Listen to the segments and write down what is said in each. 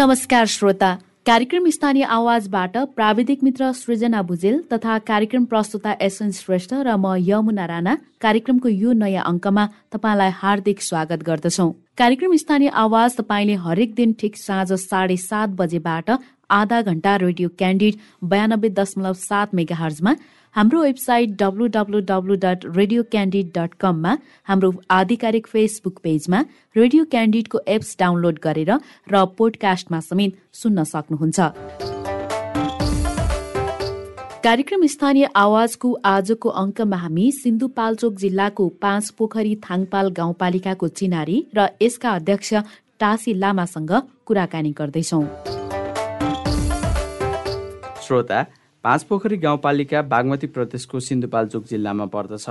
नमस्कार श्रोता। कार्यक्रम स्थानीय आवाजबाट प्राविधिक मित्र सृजना भुजेल तथा कार्यक्रम प्रस्तुता एसएन श्रेष्ठ र म यमुना राणा। कार्यक्रमको यो नयाँ अङ्कमा तपाईँलाई हार्दिक स्वागत गर्दछौ। कार्यक्रम स्थानीय आवाज तपाईँले हरेक दिन ठिक साँझ साढे सात बजेबाट आधा घण्टा रेडियो क्यान्डिड बयानब्बे दशमलव सात मेगा हर्जमा हाम्रो website W W W dot radio Candid dot कममा हाम्रो आधिकारिक फेसबुक पेजमा रेडियो क्यान्डिडको एप्स डाउनलोड गरेर र पोडकास्टमा समेत सुन्न सक्नुहुन्छ। कार्यक्रम स्थानीय आवाजको आजको अङ्कमा हामी सिन्धुपाल्चोक जिल्लाको पाँच पोखरी थाङपाल गाउँपालिकाको चिनारी र यसका अध्यक्ष टासी लामासँग कुराकानी गर्दैछौ। श्रोता पाँच पोखरी गाउँपालिका बागमती प्रदेशको सिन्धुपाल्चोक जिल्लामा पर्दछ।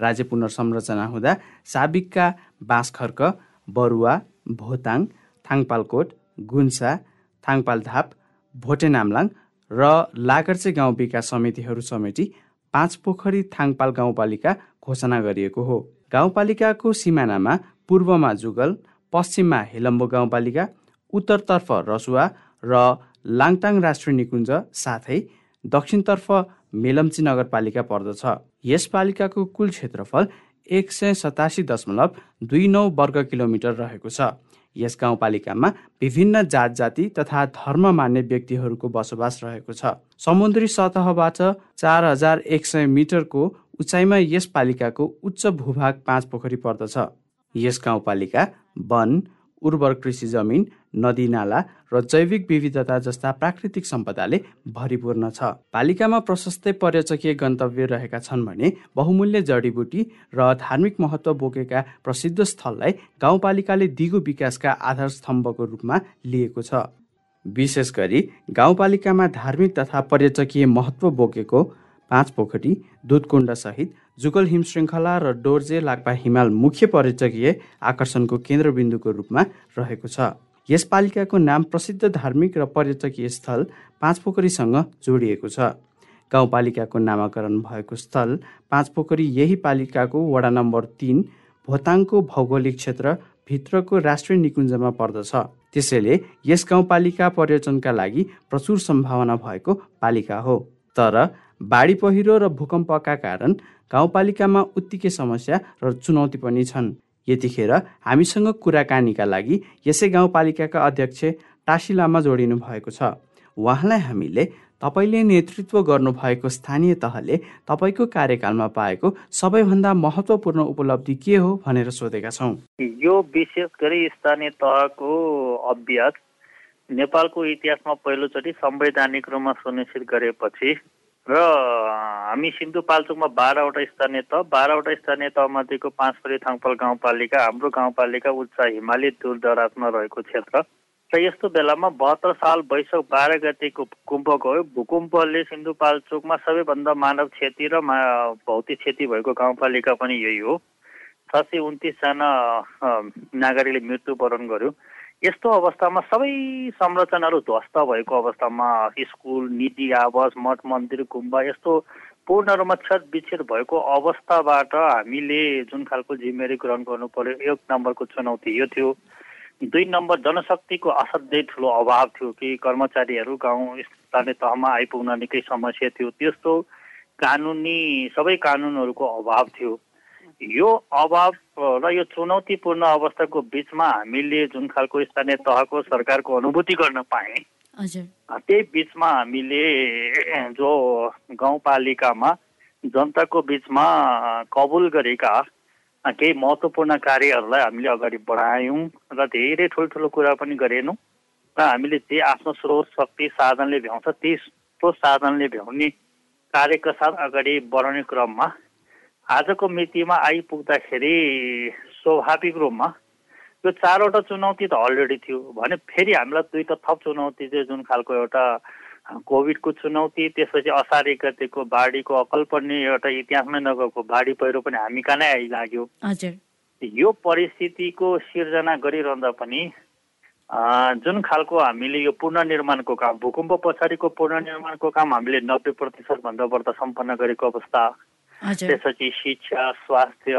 राज्य पुनर्संरचना हुँदा साबिकका बाँसखर्क बरुवा भोताङ थाङपालकोट गुन्सा थाङपालधाप भोटे नाम्लाङ र लागर्चे गाउँ विकास समितिहरू समेटी पाँच पोखरी थाङपाल गाउँपालिका घोषणा गरिएको हो। गाउँपालिकाको सिमानामा पूर्वमा जुगल पश्चिममा हेलम्बो गाउँपालिका उत्तरतर्फ रसुवा र लाङटाङ राष्ट्रिय निकुञ्ज साथै दक्षिणतर्फ मेलम्ची नगरपालिका पर्दछ। यस पालिकाको कुल क्षेत्रफल एक सय सतासी दशमलव दुई नौ वर्ग किलोमिटर रहेको छ। यस गाउँपालिकामा विभिन्न जात जाति तथा धर्म मान्ने व्यक्तिहरूको बसोबास रहेको छ। समुद्री सतहबाट चार हजार एक सय मिटरको उचाइमा यस पालिकाको उच्च भूभाग पाँच पोखरी पर्दछ। यस गाउँपालिका वन उर्वर कृषि जमिन नदी नाला र जैविक विविधता जस्ता प्राकृतिक सम्पदाले भरिपूर्ण छ। पालिकामा प्रशस्तै पर्यटकीय गन्तव्य रहेका छन् भने बहुमूल्य जडीबुटी र धार्मिक महत्त्व बोकेका प्रसिद्ध स्थललाई गाउँपालिकाले दिगो विकासका आधार स्तम्भको रूपमा लिएको छ। विशेष गरी गाउँपालिकामा धार्मिक तथा पर्यटकीय महत्त्व बोकेको पाँच पोखरी दुधकुण्ड सहित जुगल हिम श्रृङ्खला र डोर्जे लाक्पा हिमाल मुख्य पर्यटकीय आकर्षणको केन्द्रबिन्दुको रूपमा रहेको छ। यस पालिकाको नाम प्रसिद्ध धार्मिक र पर्यटकीय स्थल पाँच पोखरीसँग जोडिएको छ। गाउँपालिकाको नामाकरण भएको स्थल पाँच पोखरी यही पालिकाको वडा नम्बर तिन भोताङको भौगोलिक क्षेत्र भित्रको राष्ट्रिय निकुञ्जमा पर्दछ। त्यसैले यस गाउँपालिका पर्यटनका लागि प्रचुर सम्भावना भएको पालिका हो। तर बाढी पहिरो र भूकम्पका कारण गाउँपालिकामा उत्तिकै समस्या र चुनौती पनि छन्। यतिखेर हामीसँग कुराकानीका लागि यसै गाउँपालिकाका अध्यक्ष टासी लामा जोडिनु भएको छ। उहाँलाई हामीले तपाईँले नेतृत्व गर्नुभएको स्थानीय तहले तपाईँको कार्यकालमा पाएको सबैभन्दा महत्त्वपूर्ण उपलब्धि के हो भनेर सोधेका छौँ। यो विशेष गरी स्थानीय तहको अभ्यास नेपालको इतिहासमा पहिलोचोटि संवैधानिक रूपमा सुनिश्चित गरेपछि र हामी सिन्धुपाल्चोकमा बाह्रवटा स्थानीय तह बाह्रवटा स्थानीय तहमध्येको पाँचपरी थाङपाल गाउँपालिका हाम्रो गाउँपालिका उच्च हिमाली दूरदराजमा रहेको क्षेत्र र यस्तो बेलामा बहत्तर साल वैशाख बाह्र गतिको भूकम्प गयो भूकम्पले सिन्धुपाल्चोकमा सबैभन्दा मानव क्षति र भौतिक क्षति भएको गाउँपालिका पनि यही हो। छ सय उन्तिसजना नागरिकले मृत्युवरण गर्यो। यस्तो अवस्थामा सबै संरचनाहरू ध्वस्त भएको अवस्थामा स्कुल निजी आवास मठ मन्दिर गुम्बा यस्तो पूर्ण रूपमा क्षत विच्छेद भएको अवस्थाबाट हामीले जुन खालको जिम्मेवारी ग्रहण गर्नु पर्यो एक नम्बरको चुनौती यो थियो। दुई नम्बर जनशक्तिको असाध्यै ठुलो अभाव थियो कि कर्मचारीहरू गाउँ स्थानीय तहमा आइपुग्न निकै समस्या थियो। त्यस्तो कानुनी सबै कानुनहरूको अभाव थियो। यो अभाव र यो चुनौतीपूर्ण अवस्थाको बिचमा हामीले जुन खालको स्थानीय तहको सरकारको अनुभूति गर्न पाए त्यही बिचमा हामीले जो गाउँपालिकामा जनताको बिचमा कबुल गरेका केही महत्त्वपूर्ण कार्यहरूलाई हामीले अगाडि बढायौँ र धेरै ठुल्ठुलो कुरा पनि गरेनौँ र हामीले जे आफ्नो स्रोत शक्ति साधनले भ्याउँछ त्यही स्रोत साधनले भ्याउने कार्यका साथ अगाडि बढाउने क्रममा आजको मितिमा आइपुग्दाखेरि स्वाभाविक रूपमा यो चारवटा चुनौती त अलरेडी थियो। भने फेरि हामीलाई दुईवटा थप चुनौती थियो जुन खालको एउटा कोभिडको चुनौती त्यसपछि असारे गतेको बाढीको अकल्पनीय एउटा इतिहासमै नगएको बाढी पहिरो पनि हामी कहाँ नै आइलाग्यो। यो परिस्थितिको सिर्जना गरिरहँदा पनि जुन खालको हामीले यो पुनर्निर्माणको काम भूकम्प पछाडिको पुनर्निर्माणको काम हामीले नब्बे प्रतिशतभन्दा बढ्दा सम्पन्न गरेको अवस्था त्यसपछि शिक्षा स्वास्थ्य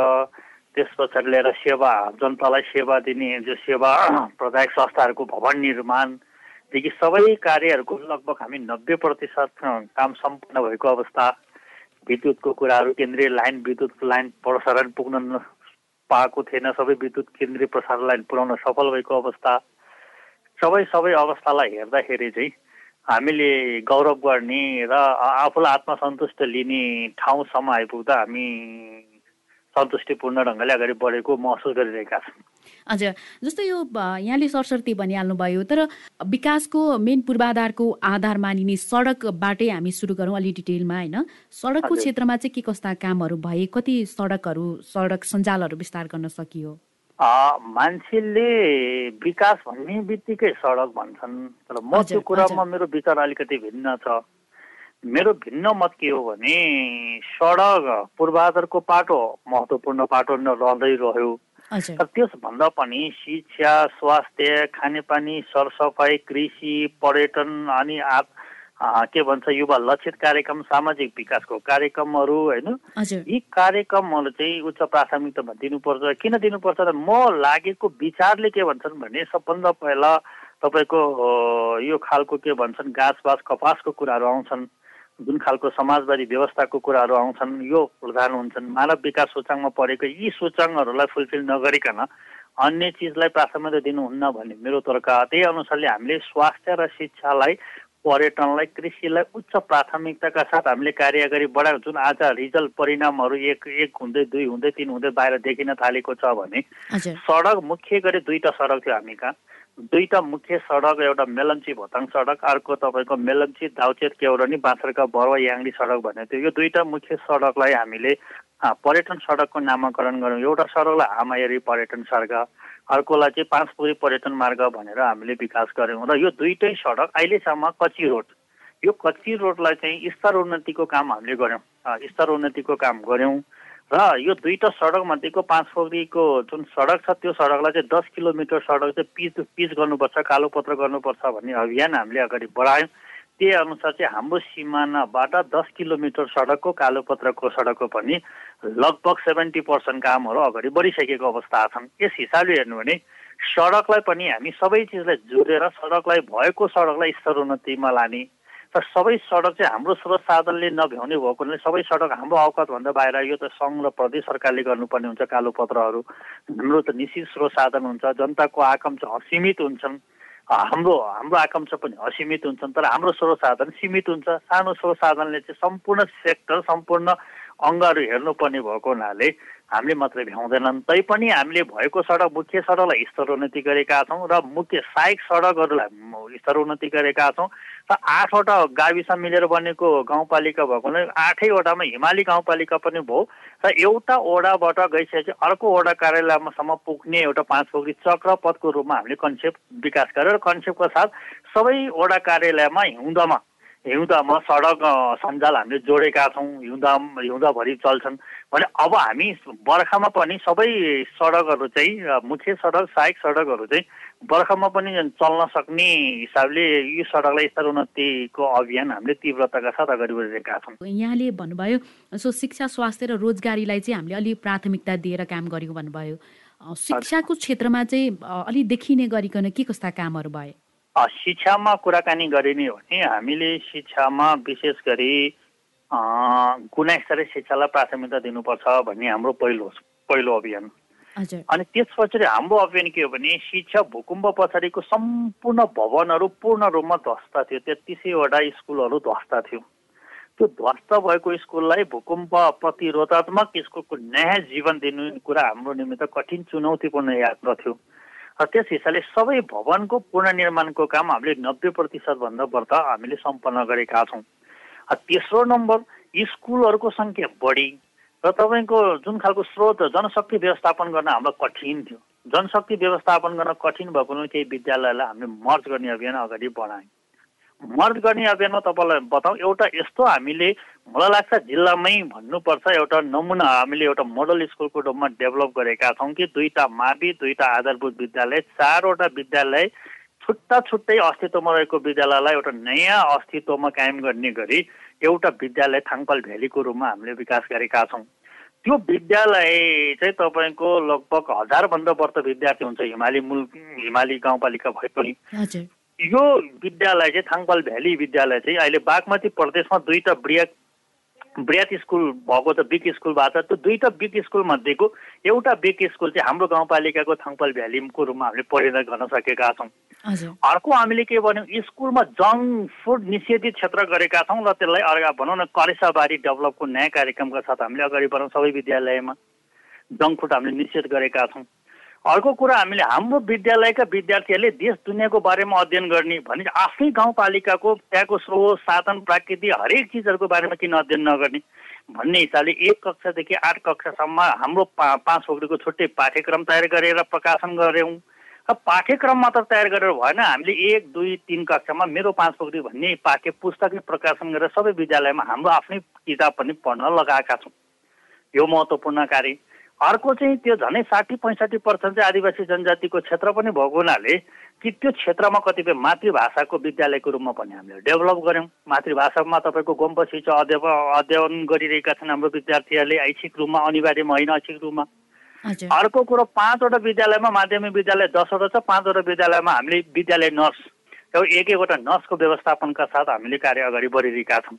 त्यस पछाडि लिएर सेवा जनतालाई सेवा दिने जो सेवा प्रदायक संस्थाहरूको भवन निर्माण देखि सबै कार्यहरूको लगभग हामी नब्बे प्रतिशत काम सम्पन्न भएको अवस्था विद्युतको कुराहरू केन्द्रीय लाइन विद्युत लाइन प्रसारण पुग्न पाएको थिएन सबै विद्युत केन्द्रीय प्रसारण लाइन पुर्याउन सफल भएको अवस्था। सबै सबै अवस्थालाई हेर्दाखेरि चाहिँ हामीले गौरव गर्ने र आफूलाई आत्मसन्तुष्ट लिने ठाउँसम्म आइपुग्दा हामी सन्तुष्टिपूर्ण ढङ्गले अगाडि बढेको महसुस गरिरहेका छौँ। हजुर जस्तो यो यहाँले सरस्वती भनिहाल्नुभयो तर विकासको मेन पूर्वाधारको आधार मानिने सडकबाटै हामी सुरु गरौँ अलि डिटेलमा होइन? सडकको क्षेत्रमा चाहिँ के कस्ता कामहरू भए कति सडकहरू सडक सञ्जालहरू विस्तार गर्न सकियो? मान्छेले विकास भन्ने बित्तिकै सडक भन्छन्। तर म त्यो कुरामा मेरो विचार अलिकति भिन्न छ। मेरो भिन्न मत के हो भने सडक पूर्वाधारको पाटो महत्त्वपूर्ण पाटो रहँदै रह्यो। र त्यसभन्दा पनि शिक्षा स्वास्थ्य खानेपानी सरसफाइ कृषि पर्यटन अनि के भन्छ युवा लक्षित कार्यक्रम सामाजिक विकासको कार्यक्रमहरू होइन? यी कार्यक्रमहरू चाहिँ उच्च प्राथमिकतामा दिनुपर्छ। किन दिनुपर्छ त म लागेको विचारले के भन्छन् भने सबभन्दा पहिला तपाईँको यो खालको के भन्छन् घाँस बाँस कपासको कुराहरू आउँछन्। जुन खालको समाजवादी व्यवस्थाको कुराहरू आउँछन् यो प्रधान हुन्छन्। मानव विकास सूचाङमा परेको यी सूचाङहरूलाई फुलफिल नगरिकन अन्य चिजलाई प्राथमिकता दिनुहुन्न भन्ने मेरो तर्क। त्यही अनुसारले हामीले स्वास्थ्य र शिक्षालाई पर्यटनलाई कृषिलाई उच्च प्राथमिकताका साथ हामीले कार्य अगाडि बढाएको जुन आज रिजल्ट परिणामहरू एक एक हुँदै दुई हुँदै तिन हुँदै बाहिर देखिन थालेको छ भने सडक मुख्य गरी दुईवटा सडक थियो हामी कहाँ दुईवटा मुख्य सडक एउटा मेलम्ची भोताङ सडक अर्को तपाईँको मेलम्ची दाउचेत केौरनी बाँसरका बरुवा याङ्ली सडक भन्ने थियो। यो दुईवटा मुख्य सडकलाई हामीले पर्यटन सडकको नामाकरण गऱ्यौँ। एउटा सडकलाई आमायरी पर्यटन सडक अर्कोलाई चाहिँ पाँचपुरी पर्यटन मार्ग भनेर हामीले विकास गऱ्यौँ र यो दुइटै सडक अहिलेसम्म कच्ची रोड यो कच्ची रोडलाई चाहिँ स्तर उन्नतिको काम हामीले गऱ्यौँ। स्तर उन्नतिको काम गऱ्यौँ र यो दुईवटा सडक मध्येको पाँच पोखरीको जुन सडक छ त्यो सडकलाई चाहिँ दस किलोमिटर सडक चाहिँ पिच पिच गर्नुपर्छ कालोपत्र गर्नुपर्छ भन्ने अभियान हामीले अगाडि बढायौँ। त्यही अनुसार चाहिँ हाम्रो सिमानाबाट दस किलोमिटर सडकको कालोपत्रको सडकको पनि लगभग सेभेन्टी पर्सेन्ट कामहरू अगाडि बढिसकेको अवस्था छन्। यस हिसाबले हेर्नु भने सडकलाई पनि हामी सबै चिजलाई जोडेर सडकलाई भएको सडकलाई स्तर उन्नतिमा लाने तर सबै सडक चाहिँ हाम्रो स्रोत साधनले नभ्याउने भएको हुनाले सबै सडक हाम्रो अवकतभन्दा बाहिर यो त सङ्घ र प्रदेश सरकारले गर्नुपर्ने हुन्छ कालो पत्रहरू हाम्रो त निश्चित स्रोत साधन हुन्छ जनताको आकाङ्क्षा असीमित हुन्छन्। हाम्रो हाम्रो आकाङ्क्षा पनि असीमित हुन्छन् तर हाम्रो स्रोत सीमित हुन्छ। सानो स्रोत चाहिँ सम्पूर्ण सेक्टर सम्पूर्ण अङ्गहरू हेर्नुपर्ने भएको हुनाले हामीले मात्रै भ्याउँदैनन्। तैपनि हामीले भएको सडक मुख्य सडकलाई स्तरोन्नति गरेका छौँ र मुख्य सहायक सडकहरूलाई स्तरोन्नति गरेका छौँ र आठवटा गाविस मिलेर बनेको गाउँपालिका भएको हुनाले आठैवटामा हिमाली गाउँपालिका पनि भयो र एउटा ओडाबाट गइसकेपछि अर्को ओडा कार्यालयसम्म पुग्ने एउटा पाँच पोखरी चक्र पथको रूपमा हामीले कन्सेप्ट विकास गरेर कन्सेप्टको साथ सबै ओडा कार्यालयमा हिउँदमा हिउँदमा सडक सञ्जाल हामीले जोडेका छौँ। हिउँदा हिउँदाभरि चल्छन्। भने अब हामी बर्खामा पनि सबै सडकहरू चाहिँ मुख्य सडक सहायक सडकहरू चाहिँ बर्खामा पनि चल्न सक्ने हिसाबले यो सडकलाई स्तर उन्नतिको अभियान हामीले तीव्रताका साथ अगाडि बढिरहेका छौँ। यहाँले भन्नुभयो सो शिक्षा स्वास्थ्य र रोजगारीलाई चाहिँ हामीले अलिक प्राथमिकता दिएर काम गऱ्यौँ भन्नुभयो। शिक्षाको क्षेत्रमा चाहिँ अलिक देखिने गरिकन के कस्ता कामहरू भए? शिक्षामा कुराकानी गरिने हो भने हामीले शिक्षामा विशेष गरी गुणस्तरीय शिक्षालाई प्राथमिकता दिनुपर्छ भन्ने हाम्रो पहिलो पहिलो अभियान अनि त्यस पछाडि हाम्रो अभियान के हो भने शिक्षा भूकम्प पछाडिको सम्पूर्ण भवनहरू पूर्ण रूपमा ध्वस्त थियो। तेत्तिसैवटा स्कुलहरू ध्वस्त थियो। त्यो ध्वस्त भएको स्कुललाई भूकम्प प्रतिरोधात्मक स्कुलको नयाँ जीवन दिनु कुरा हाम्रो निमित्त कठिन चुनौतीपूर्ण यात्रा थियो। र त्यस हिसाबले सबै भवनको पुनर्निर्माणको काम हामीले नब्बे प्रतिशतभन्दा बढ्दा हामीले सम्पन्न गरेका छौँ। तेस्रो नम्बर स्कुलहरूको सङ्ख्या बढी। र तपाईँको जुन खालको स्रोत जनशक्ति व्यवस्थापन गर्न हाम्रो कठिन थियो। जनशक्ति व्यवस्थापन गर्न कठिन भएको केही विद्यालयलाई हामीले मर्ज गर्ने अभियान अगाडि बढायौँ। मर्ज गर्ने अभियानमा तपाईँलाई बताउँ एउटा यस्तो हामीले मलाई लाग्छ जिल्लामै भन्नुपर्छ एउटा नमुना हामीले एउटा मोडल स्कुलको रूपमा डेभलप गरेका छौँ कि दुईवटा मावि दुईवटा आधारभूत विद्यालय चारवटा विद्यालय छुट्टा छुट्टै अस्तित्वमा रहेको विद्यालयलाई एउटा नयाँ अस्तित्वमा कायम गर्ने गरी एउटा विद्यालय थाङपाल भ्यालीको रूपमा हामीले विकास गरेका छौँ। त्यो विद्यालय चाहिँ तपाईँको लगभग हजारभन्दा बढ्ता विद्यार्थी हुन्छ हिमाली मूल हिमाली गाउँपालिका भए पनि। यो विद्यालय चाहिँ थाङपाल भ्याली विद्यालय चाहिँ अहिले बागमती प्रदेशमा दुईवटा बृहत बृहत स्कुल भएको त बिग स्कुल भएको छ त्यो दुईवटा बिग स्कुल मध्येको एउटा बिग स्कुल चाहिँ हाम्रो गाउँपालिकाको थाङपाल भ्यालीको रूपमा हामीले परिणत गर्न सकेका छौँ। अर्को हामीले के भन्यौँ स्कुलमा जङ्क फुड निषेधित क्षेत्र गरेका छौँ र त्यसलाई अर्का भनौँ न करेसाबारी डेभलपको नयाँ कार्यक्रमका साथ हामीले अगाडि बढाउँ सबै विद्यालयमा जङ्क फुड हामीले निषेध गरेका छौँ। अर्को कुरा हामीले हाम्रो विद्यालयका विद्यार्थीहरूले देश दुनियाँको बारेमा अध्ययन गर्ने भने आफ्नै गाउँपालिकाको त्यहाँको स्रोत साधन प्राकृति हरेक चिजहरूको बारेमा किन अध्ययन नगर्ने? भन्ने हिसाबले एक कक्षादेखि आठ कक्षासम्म हाम्रो पा पाँच पोखरीको छुट्टै पाठ्यक्रम तयार गरेर प्रकाशन गऱ्यौँ। पाठ्यक्रम मात्र तयार गरेर भएन। हामीले एक दुई तिन कक्षामा मेरो पाँच पोखरी भन्ने पाठ्य पुस्तकै प्रकाशन गरेर सबै विद्यालयमा हाम्रो आफ्नै किताब पनि पढ्न लगाएका छौँ। यो महत्त्वपूर्ण कार्य। अर्को चाहिँ त्यो झनै साठी पैँसाठी पर्सेन्ट चाहिँ आदिवासी जनजातिको क्षेत्र पनि भएको हुनाले कि त्यो क्षेत्रमा कतिपय मातृभाषाको विद्यालयको रूपमा पनि हामीले डेभलप गऱ्यौँ। मातृभाषामा तपाईँको गोम्पसी छ अध्ययन अध्ययन गरिरहेका छन् हाम्रो विद्यार्थीहरूले ऐच्छिक रूपमा अनिवार्यमा होइन ऐच्छिक रूपमा। अर्को कुरो पाँचवटा विद्यालयमा माध्यमिक विद्यालय दसवटा छ पाँचवटा विद्यालयमा हामीले विद्यालय नर्स। एक एकवटा नर्सको व्यवस्थापनका साथ हामीले कार्य अगाडि बढिरहेका छौँ।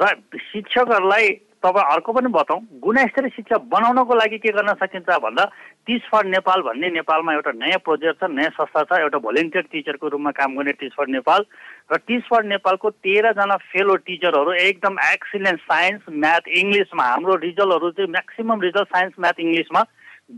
र शिक्षकहरूलाई तपाईँ अर्को पनि बताउँ। गुणस्तरीय शिक्षा बनाउनको लागि के गर्न सकिन्छ भन्दा टिच फर नेपाल भन्ने नेपालमा एउटा नयाँ प्रोजेक्ट छ नयाँ संस्था छ एउटा भोलिन्टियर टिचरको रूपमा काम गर्ने टिच फर नेपाल। र टिच फर नेपालको तेह्रजना फेलो टिचरहरू एकदम एक्सिलेन्ट साइन्स म्याथ इङ्ग्लिसमा हाम्रो रिजल्टहरू चाहिँ म्याक्सिमम् रिजल्ट साइन्स म्याथ इङ्ग्लिसमा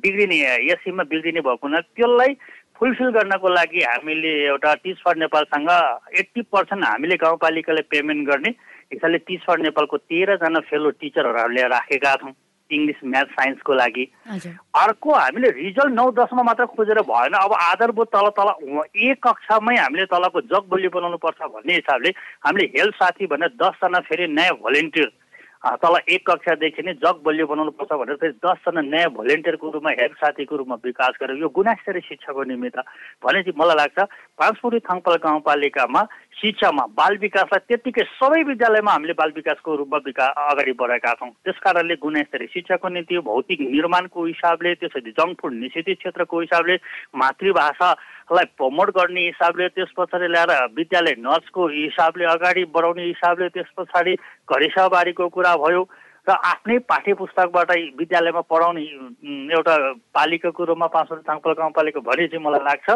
बिग्रिने एससीमा बिग्रिने भएको हुनाले त्यसलाई फुलफिल गर्नको लागि हामीले एउटा टिच फर नेपालसँग एट्टी पर्सेन्ट हामीले गाउँपालिकाले पेमेन्ट गर्ने हिसाबले टिच फर नेपालको तेह्रजना फेलो टिचरहरू हामीले राखेका छौँ इङ्ग्लिस म्याथ साइन्सको लागि। अर्को हामीले रिजल्ट नौ दसमा मात्र खोजेर भएन अब आधारभूत तल तल एक कक्षामै हामीले तलको जग बोली बनाउनु पर्छ भन्ने हिसाबले हामीले हेल्थ साथी भनेर दसजना फेरि नयाँ भोलिन्टियर तल एक कक्षादेखि नै जग बलियो बनाउनुपर्छ भनेर फेरि दसजना नयाँ भोलिन्टियरको रूपमा हेल्थ साथीको रूपमा विकास गरेर यो गुणास्तरीय शिक्षाको निमित्त भनेपछि मलाई लाग्छ पाँचपुरी थाङपाल गाउँपालिकामा शिक्षामा बाल विकासलाई त्यत्तिकै सबै विद्यालयमा हामीले बाल विकासको रूपमा विकास अगाडि बढाएका छौँ। त्यस कारणले गुणस्तरीय शिक्षाको निम्ति भौतिक निर्माणको हिसाबले त्यसरी जङ्क फुड निषेधित क्षेत्रको हिसाबले मातृभाषालाई प्रमोट गर्ने हिसाबले त्यस पछाडि ल्याएर विद्यालय नर्सको हिसाबले अगाडि बढाउने हिसाबले त्यस पछाडि घरेसाबारीको कुरा भयो र आफ्नै पाठ्य पुस्तकबाट विद्यालयमा पढाउने एउटा पालिकाको रूपमा पाँच ताङपाल गाउँपालिका भने चाहिँ मलाई लाग्छ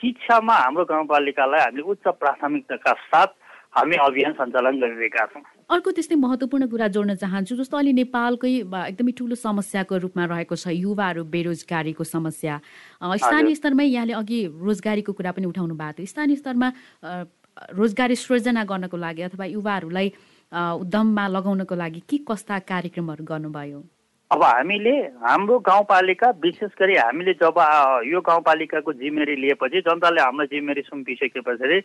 शिक्षामा हाम्रो गाउँपालिकालाई हामीले उच्च प्राथमिकताका साथ हामी अभियान सञ्चालन गरिरहेका छौँ। अर्को त्यस्तै महत्त्वपूर्ण कुरा जोड्न चाहन्छु जस्तो अहिले नेपालकै एकदमै ठुलो समस्याको रूपमा रहेको छ युवाहरू बेरोजगारीको समस्या। स्थानीय स्तरमै यहाँले अघि रोजगारीको कुरा पनि उठाउनु भएको थियो। स्थानीय स्तरमा रोजगारी सृजना गर्नको लागि अथवा युवाहरूलाई उद्यममा लगाउनको लागि के कस्ता कार्यक्रमहरू गर्नुभयो? अब हामीले हाम्रो गाउँपालिका विशेष गरी हामीले जब यो गाउँपालिकाको जिम्मेवारी लिएपछि जनताले हाम्रो जिम्मेवारी सुम्पिसके पछाडि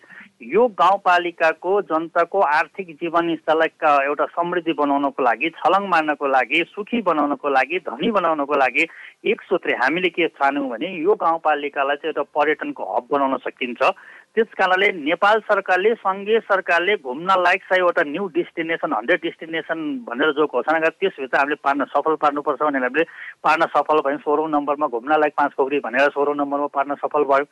यो गाउँपालिकाको जनताको आर्थिक जीवन स्तरलाई एउटा समृद्धि बनाउनको लागि छलङ मार्नको लागि सुखी बनाउनको लागि धनी बनाउनको लागि एक सूत्रे हामीले के ठान्यौँ भने यो गाउँपालिकालाई चाहिँ एउटा पर्यटनको हब बनाउन सकिन्छ। त्यस कारणले नेपाल सरकारले सङ्घीय सरकारले घुम्न लायक सयवटा न्यू डेस्टिनेसन हन्ड्रेड डेस्टिनेसन भनेर जो घोषणा गरे त्यसभित्र हामीले पार्न सफल पार्नुपर्छ भनेर हामीले पार्न सफल भयौँ। सोह्रौँ नम्बरमा घुम्न लायक पाँच पोखरी भनेर सोह्रौँ नम्बरमा पार्न सफल भयो।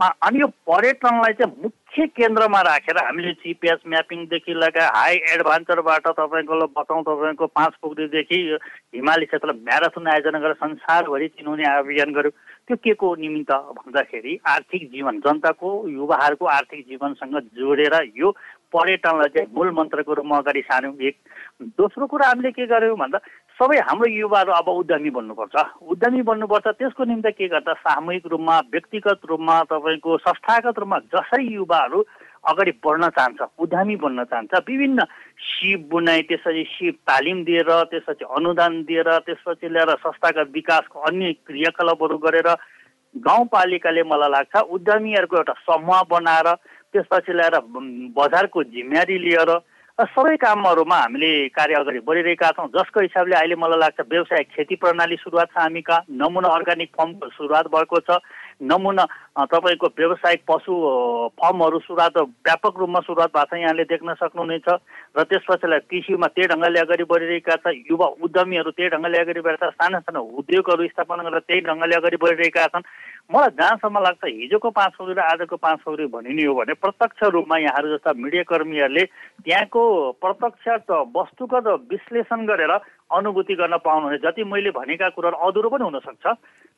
अनि यो पर्यटनलाई चाहिँ मुख्य केन्द्रमा राखेर हामीले जिपिएस म्यापिङदेखि लगाए हाई एडभान्चरबाट तपाईँको बताउँ तपाईँको पाँच पोखरीदेखि हिमाली क्षेत्र म्याराथन आयोजना गरेर संसारभरि चिनाउने अभियान गऱ्यौँ त्यो के को निमित्त भन्दाखेरि आर्थिक जीवन जनताको युवाहरूको आर्थिक जीवनसँग जोडेर यो पर्यटनलाई चाहिँ मूल मन्त्रको रूपमा अगाडि सार्यौँ। एक दोस्रो कुरा हामीले के गर्यौँ भन्दा सबै हाम्रो युवाहरू अब उद्यमी बन्नुपर्छ। उद्यमी बन्नुपर्छ त्यसको निम्ति के गर्दा सामूहिक रूपमा व्यक्तिगत रूपमा तपाईँको संस्थागत रूपमा जसरी युवाहरू अगाडि बढ्न चाहन्छ उद्यमी बन्न चाहन्छ विभिन्न सिप बुनाइ त्यसपछि सिप तालिम दिएर त्यसपछि अनुदान दिएर त्यसपछि ल्याएर संस्थागत विकासको अन्य क्रियाकलापहरू गरेर गाउँपालिकाले मलाई लाग्छ उद्यमीहरूको एउटा समूह बनाएर त्यसपछि ल्याएर बजारको जिम्मेवारी लिएर सबै कामहरूमा हामीले कार्य अगाडि बढिरहेका छौँ। जसको हिसाबले अहिले मलाई लाग्छ व्यवसायिक खेती प्रणाली सुरुवात छ हामी कहाँ नमुना अर्ग्यानिक फर्मको सुरुवात भएको छ। नमुना तपाईँको व्यावसायिक पशु फर्महरू सुरुवात व्यापक रूपमा सुरुवात भएको छ यहाँले देख्न सक्नुहुनेछ। र त्यसपछिलाई कृषिमा त्यही ढङ्गले अगाडि बढिरहेका छ युवा उद्यमीहरू त्यही ढङ्गले अगाडि बढेका साना साना उद्योगहरू स्थापना गरेर त्यही ढङ्गले अगाडि बढिरहेका छन्। मलाई जहाँसम्म लाग्छ हिजोको पाँच सौरी र आजको पाँच सौरी भनिने हो भने प्रत्यक्ष रूपमा यहाँहरू जस्ता मिडियाकर्मीहरूले त्यहाँको प्रत्यक्ष वस्तुगत विश्लेषण गरेर अनुभूति गर्न पाउनुहुने। जति मैले भनेका कुराहरू अधुरो पनि हुनसक्छ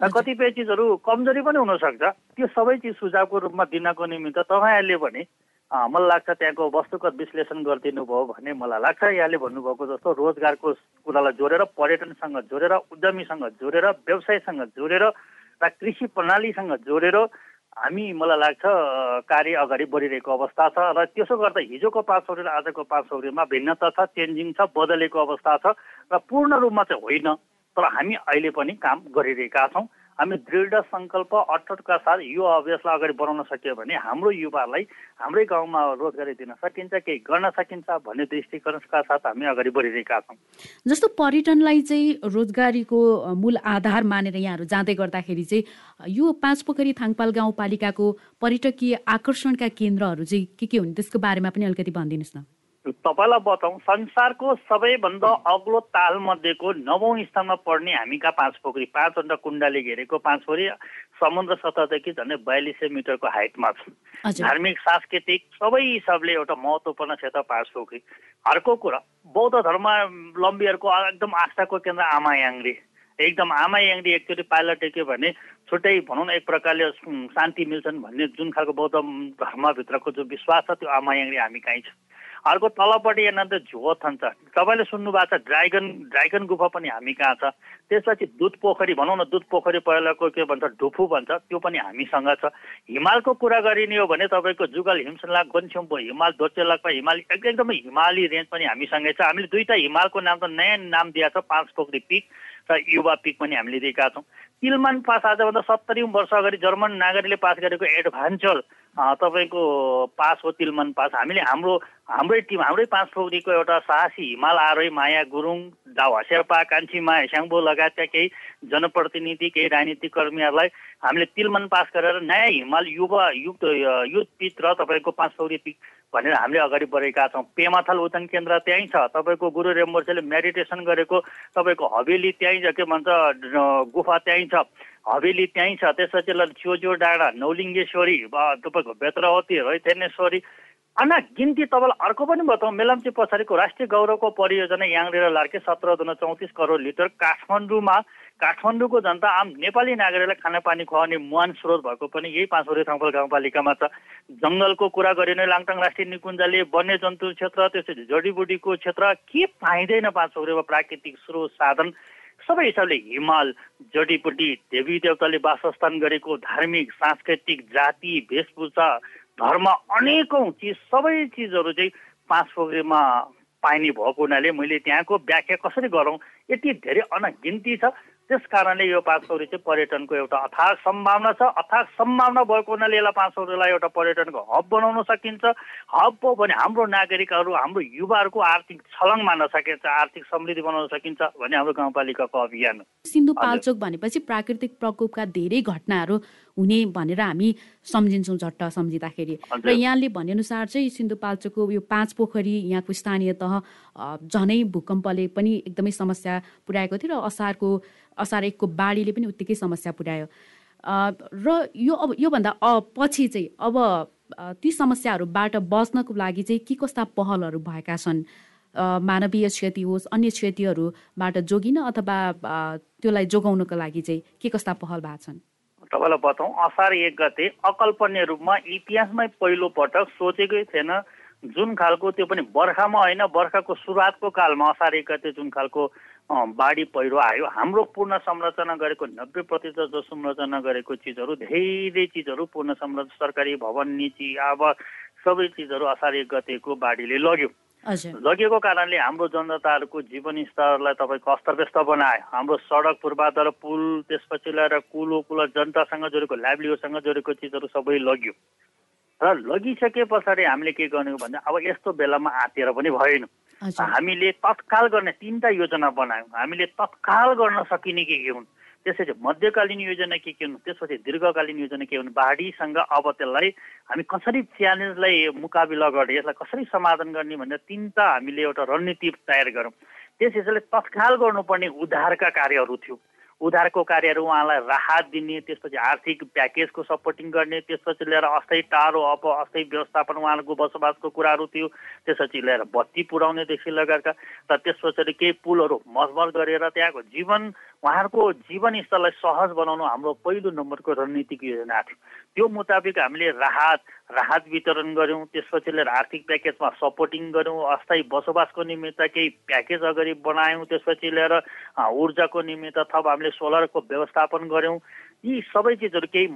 र कतिपय चिजहरू कमजोरी पनि हुनसक्छ। त्यो सबै चिज सुझावको रूपमा दिनको निमित्त तपाईँहरूले भने मलाई लाग्छ त्यहाँको वस्तुगत विश्लेषण गरिदिनु भयो भने मलाई लाग्छ। यहाँले भन्नुभएको जस्तो रोजगारको कुरालाई जोडेर पर्यटनसँग जोडेर उद्यमीसँग जोडेर व्यवसायसँग जोडेर र कृषि प्रणालीसँग जोडेर हामी मलाई लाग्छ कार्य अगाडि बढिरहेको अवस्था छ र त्यसो गर्दा हिजोको पाँच र आजको पाँच सौरीमा भिन्नता छ चेन्जिङ छ बदलेको अवस्था छ र पूर्ण रूपमा चाहिँ होइन तर हामी अहिले पनि काम गरिरहेका छौँ। हामी दृढ सङ्कल्प अटटका साथ यो अभ्यासलाई अगाडि बढाउन सक्यो भने हाम्रो युवालाई हाम्रै गाउँमा रोजगारी दिन सकिन्छ केही गर्न सकिन्छ भन्ने दृष्टिकोणका साथ हामी अगाडि बढिरहेका छौँ। जस्तो पर्यटनलाई चाहिँ रोजगारीको मूल आधार मानेर यहाँहरू जाँदै गर्दाखेरि चाहिँ यो पाँच पोखरी थाङपाल गाउँपालिकाको पर्यटकीय आकर्षणका केन्द्रहरू चाहिँ के के हुन्? त्यसको बारेमा पनि अलिकति भनिदिनुहोस् न। तपाईँलाई बताउँ संसारको सबैभन्दा अग्लो तालमध्येको नवौँ स्थानमा पर्ने हामी कहाँ पाँच पोखरी पाँचवटा कुण्डाले घेरेको पाँच पोखरी समुद्र सतहदेखि झन्डै बयालिस सय मिटरको हाइटमा छ धार्मिक सांस्कृतिक सबै हिसाबले एउटा महत्त्वपूर्ण क्षेत्र पाँच पोखरी। अर्को कुरा बौद्ध धर्मावलम्बीहरूको एकदम आस्थाको केन्द्र आमायाङले एकदम आमायाङले एकचोटि पाइला टेक्यो भने छुट्टै भनौँ न एक प्रकारले शान्ति मिल्छन् भन्ने जुन खालको बौद्ध धर्मभित्रको जो विश्वास छ त्यो आमायाङले हामी कहीँ छ अर्को तलपट्टि यहाँनिर झोथन छ तपाईँले सुन्नुभएको छ ड्राइगन ड्राइगन गुफा पनि हामी कहाँ छ? त्यसपछि दुध पोखरी भनौँ न दुध पोखरी पहिलाको के भन्छ ढुफु भन्छ त्यो पनि हामीसँग छ। हिमालको कुरा गरिने हो भने तपाईँको जुगल हिमसलाग गोन्छ्युम्बो हिमाल दोचेलाकमा हिमाली एकदमै हिमाली रेन्ज पनि हामीसँगै छ। हामीले दुईवटा हिमालको नाम त नयाँ नाम दिएको छ पाँच पोखरी पिक। र युवा पिक पनि हामीले दिएका छौँ। तिलमान पास आजभन्दा सत्तरी वर्ष अगाडि जर्मन नागरिकले पास गरेको एडभान्चर तपाईँको पास हो तिलमन पास। हामीले हाम्रो हाम्रै टिम हाम्रै पाँच पोखरीको एउटा साहसी हिमाल आरोही माया गुरुङ दावा शेर्पा कान्छीमा स्याङ्बो लगायतका केही जनप्रतिनिधि केही राजनीतिक कर्मीहरूलाई हामीले तिलमन पास गरेर नयाँ हिमाल युवा युक्त युथ पिच र तपाईँको पाँच सौरी पिक भनेर हामीले अगाडि बढेका छौँ। पेमाथल उदन केन्द्र त्यहीँ छ। तपाईँको गुरु रेम्बोर्सेले मेडिटेसन गरेको तपाईँको हवेली त्यहीँ के भन्छ गुफा त्यहीँ छ। हवेली त्यहीँ छ। त्यसपछि चोजो डाँडा नौलिङ्गेश्वरी तपाईँको बेत्रवती रैथेनेश्वरी अन्ना गिन्ती तपाईँलाई अर्को पनि बताउँ। मेलम्ची पछाडिको राष्ट्रिय गौरवको परियोजना याङरेर लार्के सत्र दुना चौतिस करोड लिटर काठमाडौँमा काठमाडौँको जनता आम नेपाली नागरिकलाई खानापानी खुवाउने मुहान स्रोत भएको पनि यही पाँचवटे थाङपाल गाउँपालिकामा छ। जङ्गलको कुरा गरिने लाङटाङ राष्ट्रिय निकुञ्जले वन्यजन्तु क्षेत्र त्यसपछि जडीबुटीको क्षेत्र के पाइँदैन पाँचौरेमा प्राकृतिक स्रोत साधन? सबै हिसाबले हिमाल जडीबुटी देवी देवताले वासस्थान गरेको धार्मिक सांस्कृतिक जाति वेशभूषा धर्म अनेकौँ चिज सबै चिजहरू चाहिँ पाँच पोखरीमा पाइने भएको हुनाले मैले त्यहाँको व्याख्या कसरी गरौँ यति धेरै अनगिन्ती छ। त्यस कारणले यो पाँच सौरी चाहिँ पर्यटनको एउटा अथाग सम्भावना छ। अथाग सम्भावना भएको हुनाले यसलाई पाँच सौरीलाई एउटा पर्यटनको हब बनाउन सकिन्छ। हब हो भने हाम्रो नागरिकहरू हाम्रो युवाहरूको आर्थिक छलङ मान्न सकिन्छ आर्थिक समृद्धि बनाउन सकिन्छ भन्ने हाम्रो गाउँपालिकाको अभियान। सिन्धुपाल्चोक भनेपछि प्राकृतिक प्रकोपका धेरै घटनाहरू हुने भनेर हामी सम्झिन्छौँ झट्ट सम्झिँदाखेरि। र यहाँले भनेअनुसार चाहिँ सिन्धुपाल्चोकको यो पाँच पोखरी यहाँको स्थानीय तह झनै भूकम्पले पनि एकदमै समस्या पुर्याएको थियो र असारको असार एकको बाढीले पनि उत्तिकै समस्या पुर्यायो र यो अब योभन्दा पछि चाहिँ अब ती समस्याहरूबाट बच्नको लागि चाहिँ के कस्ता पहलहरू भएका छन्? मानवीय क्षति होस् अन्य क्षतिहरूबाट जोगिन अथवा त्यसलाई जोगाउनको लागि चाहिँ के कस्ता पहल भएको छन्? तपाईँलाई बताउँ असार एक गते अकल्पनीय रूपमा इतिहासमै पहिलो पटक सोचेकै थिएन। जुन खालको त्यो पनि बर्खामा होइन बर्खाको सुरुवातको कालमा असार एक गते जुन खालको बाढी पहिरो आयो हाम्रो पूर्ण संरचना गरेको नब्बे प्रतिशत जो संरचना गरेको चिजहरू धेरै चिजहरू पूर्ण संरचना सरकारी भवन निची आवास सबै चिजहरू असार एक गतेको बाढीले लग्यो। लगेको कारणले हाम्रो जनताहरूको जीवन स्तरलाई तपाईँको अस्तव्यस्त बनायो। हाम्रो सडक पूर्वाधार पुल त्यसपछि ल्याएर कुलो कुल जनतासँग जोडेको लाइभलीहुडसँग जोडेको चिजहरू सबै लग्यो। र लगिसके पछाडि हामीले के गर्ने भन्दा अब यस्तो बेलामा आँतेर पनि भएन। हामीले तत्काल गर्ने तिनवटा योजना बनायौँ। हामीले तत्काल गर्न सकिने के के हुन्? त्यसपछि मध्यकालीन योजना के के हुनु त्यसपछि दीर्घकालीन योजना के हुनु बाढीसँग अब त्यसलाई हामी कसरी च्यालेन्जलाई मुकाबिला गर्ने यसलाई कसरी समाधान गर्ने भनेर तिनवटा हामीले एउटा रणनीति तयार गरौँ। त्यस हिसाबले तत्काल गर्नुपर्ने उद्धारका कार्यहरू थियो। उधारको कार्यहरू उहाँलाई राहत दिने त्यसपछि आर्थिक प्याकेजको सपोर्टिङ गर्ने त्यसपछि लिएर अस्थायी टाढो अब अस्थायी व्यवस्थापन उहाँहरूको बसोबासको कुराहरू थियो त्यसपछि लिएर बत्ती पुर्याउनेदेखि लगायतका र त्यसपछि केही पुलहरू मजमत गरेर त्यहाँको जीवन उहाँहरूको जीवन स्तरलाई सहज बनाउनु हाम्रो पहिलो नम्बरको रणनीतिक योजना थियो। त्यो मुताबिक हामीले राहत राहत वितरण गऱ्यौँ त्यसपछि लिएर आर्थिक प्याकेजमा सपोर्टिङ गऱ्यौँ अस्थायी बसोबासको निमित्त केही प्याकेज अगाडि बनायौँ त्यसपछि लिएर ऊर्जाको निमित्त थप हामीले सोलरको व्यवस्थापन गऱ्यौँ। यी सबै चिजहरू केही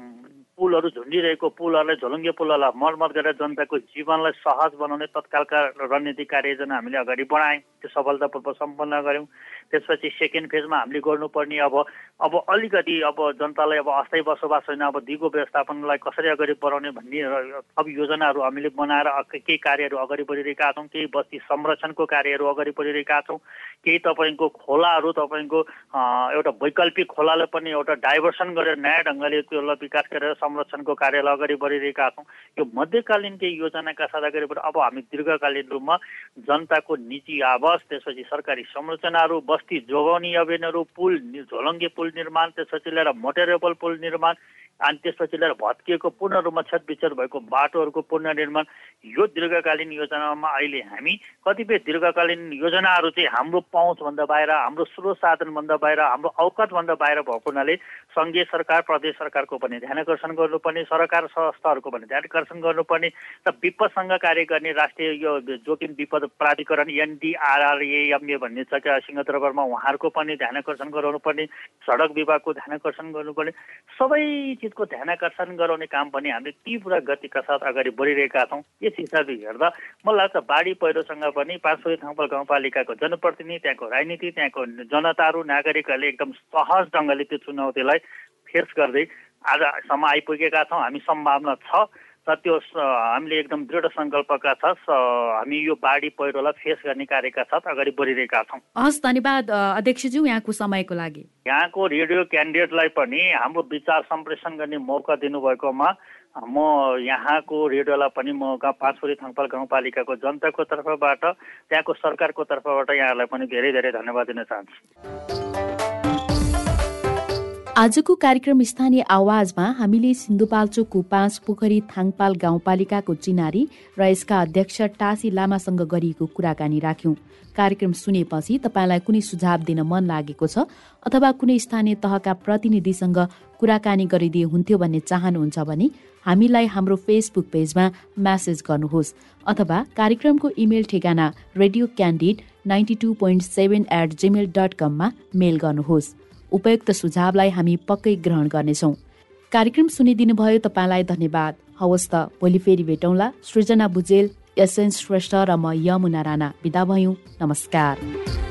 पुलहरू झुन्डिरहेको पुलहरूलाई झोलुङ्गे पुलहरूलाई मर्मत गरेर जनताको जीवनलाई सहज बनाउने तत्कालका रणनीतिक कार्ययोजना हामीले अगाडि बढायौँ। त्यो सफलतापूर्वक सम्पन्न गऱ्यौँ। त्यसपछि सेकेन्ड फेजमा हामीले गर्नुपर्ने अब अब अलिकति अब जनतालाई अब अस्थायी बसोबास छैन अब दिगो व्यवस्थापनलाई कसरी अगाडि बढाउने भन्ने अब योजनाहरू हामीले बनाएर केही कार्यहरू अगाडि बढिरहेका छौँ केही बस्ती संरक्षणको कार्यहरू अगाडि बढिरहेका छौँ केही तपाईँको खोलाहरू तपाईँको एउटा वैकल्पिक खोलालाई पनि एउटा डाइभर्सन गरेर नयाँ ढङ्गले त्यसलाई विकास गरेर संरक्षणको कार्यलाई अगाडि बढिरहेका छौँ। यो मध्यकालीन केही योजनाका साथ अगाडि बढ अब हामी दीर्घकालीन रूपमा जनताको निजी आवास त्यसपछि सरकारी संरचनाहरू बस्ती जोगाउने अभियानहरू पुल झोलङ्गे पुल निर्माण त्यसपछि लिएर मोटरेबल पुल निर्माण अनि त्यसपछि लिएर भत्किएको पूर्ण रूपमा क्षतविच्छेद भएको बाटोहरूको पुनर्निर्माण यो दीर्घकालीन योजनामा अहिले हामी कतिपय दीर्घकालीन योजनाहरू चाहिँ हाम्रो पहुँचभन्दा बाहिर हाम्रो स्रोत साधनभन्दा बाहिर हाम्रो औकतभन्दा बाहिर भएको हुनाले सङ्घीय सरकार प्रदेश सरकारको पनि ध्यान आकर्षण गर्नुपर्ने सरकार संस्थाहरूको पनि ध्यान आकर्षण गर्नुपर्ने र विपदसँग कार्य गर्ने राष्ट्रिय यो जोखिम विपद प्राधिकरण एनडिआरआरएएमए भन्ने छ क्या सिंहदरबारमा उहाँहरूको पनि ध्यान आकर्षण गराउनुपर्ने सडक विभागको ध्यान आकर्षण गर्नुपर्ने। सबै चिजको ध्यान आकर्षण गराउने काम पनि हामीले तीव्र गतिका साथ अगाडि बढिरहेका छौँ। यस हिसाबले हेर्दा मलाई लाग्छ बाढी पहिरोसँग पनि पाँचसौ थाङपाल गाउँपालिकाको जनप्रतिनिधि त्यहाँको राजनीति त्यहाँको जनताहरू नागरिकहरूले एकदम सहज ढङ्गले त्यो चुनौतीलाई फेस गर्दै आजसम्म आइपुगेका छौँ। हामी सम्भावना छ। र त्यो हामीले एकदम दृढ सङ्कल्पका छ हामी यो बाढी पहिरोलाई फेस गर्ने कार्यका साथ अगाडि बढिरहेका छौँ। हस् धन्यवाद अध्यक्षज्यू यहाँको समयको लागि। यहाँको रेडियो क्यान्डिडेटलाई पनि हाम्रो विचार सम्प्रेषण गर्ने मौका दिनुभएकोमा म यहाँको रेडियोलाई पनि म गाउँ पाँचपुरी थङपाल गाउँपालिकाको जनताको तर्फबाट त्यहाँको सरकारको तर्फबाट यहाँलाई पनि धेरै धेरै धन्यवाद दिन चाहन्छु। आजको कार्यक्रम स्थानीय आवाजमा हामीले सिन्धुपाल्चोकको पाँच पोखरी थाङपाल गाउँपालिकाको चिनारी र यसका अध्यक्ष टासी लामासँग गरिएको कुराकानी राख्यौं। कार्यक्रम सुनेपछि तपाईँलाई कुनै सुझाव दिन मन लागेको छ अथवा कुनै स्थानीय तहका प्रतिनिधिसँग कुराकानी गरिदिए हुन्थ्यो भन्ने चाहनुहुन्छ भने हामीलाई हाम्रो फेसबुक पेजमा म्यासेज गर्नुहोस् अथवा कार्यक्रमको इमेल ठेगाना radio Candid ninety two point seven at Gmail dot कममा मेल गर्नुहोस्। उपयुक्त सुझावलाई हामी पक्कै ग्रहण गर्नेछौँ। कार्यक्रम सुनिदिनु भयो तपाईँलाई धन्यवाद। हवस् त भोलि फेरि भेटौँला। सृजना भुजेल एसएन श्रेष्ठ र म यमुना राणा। विदा भयौँ। नमस्कार।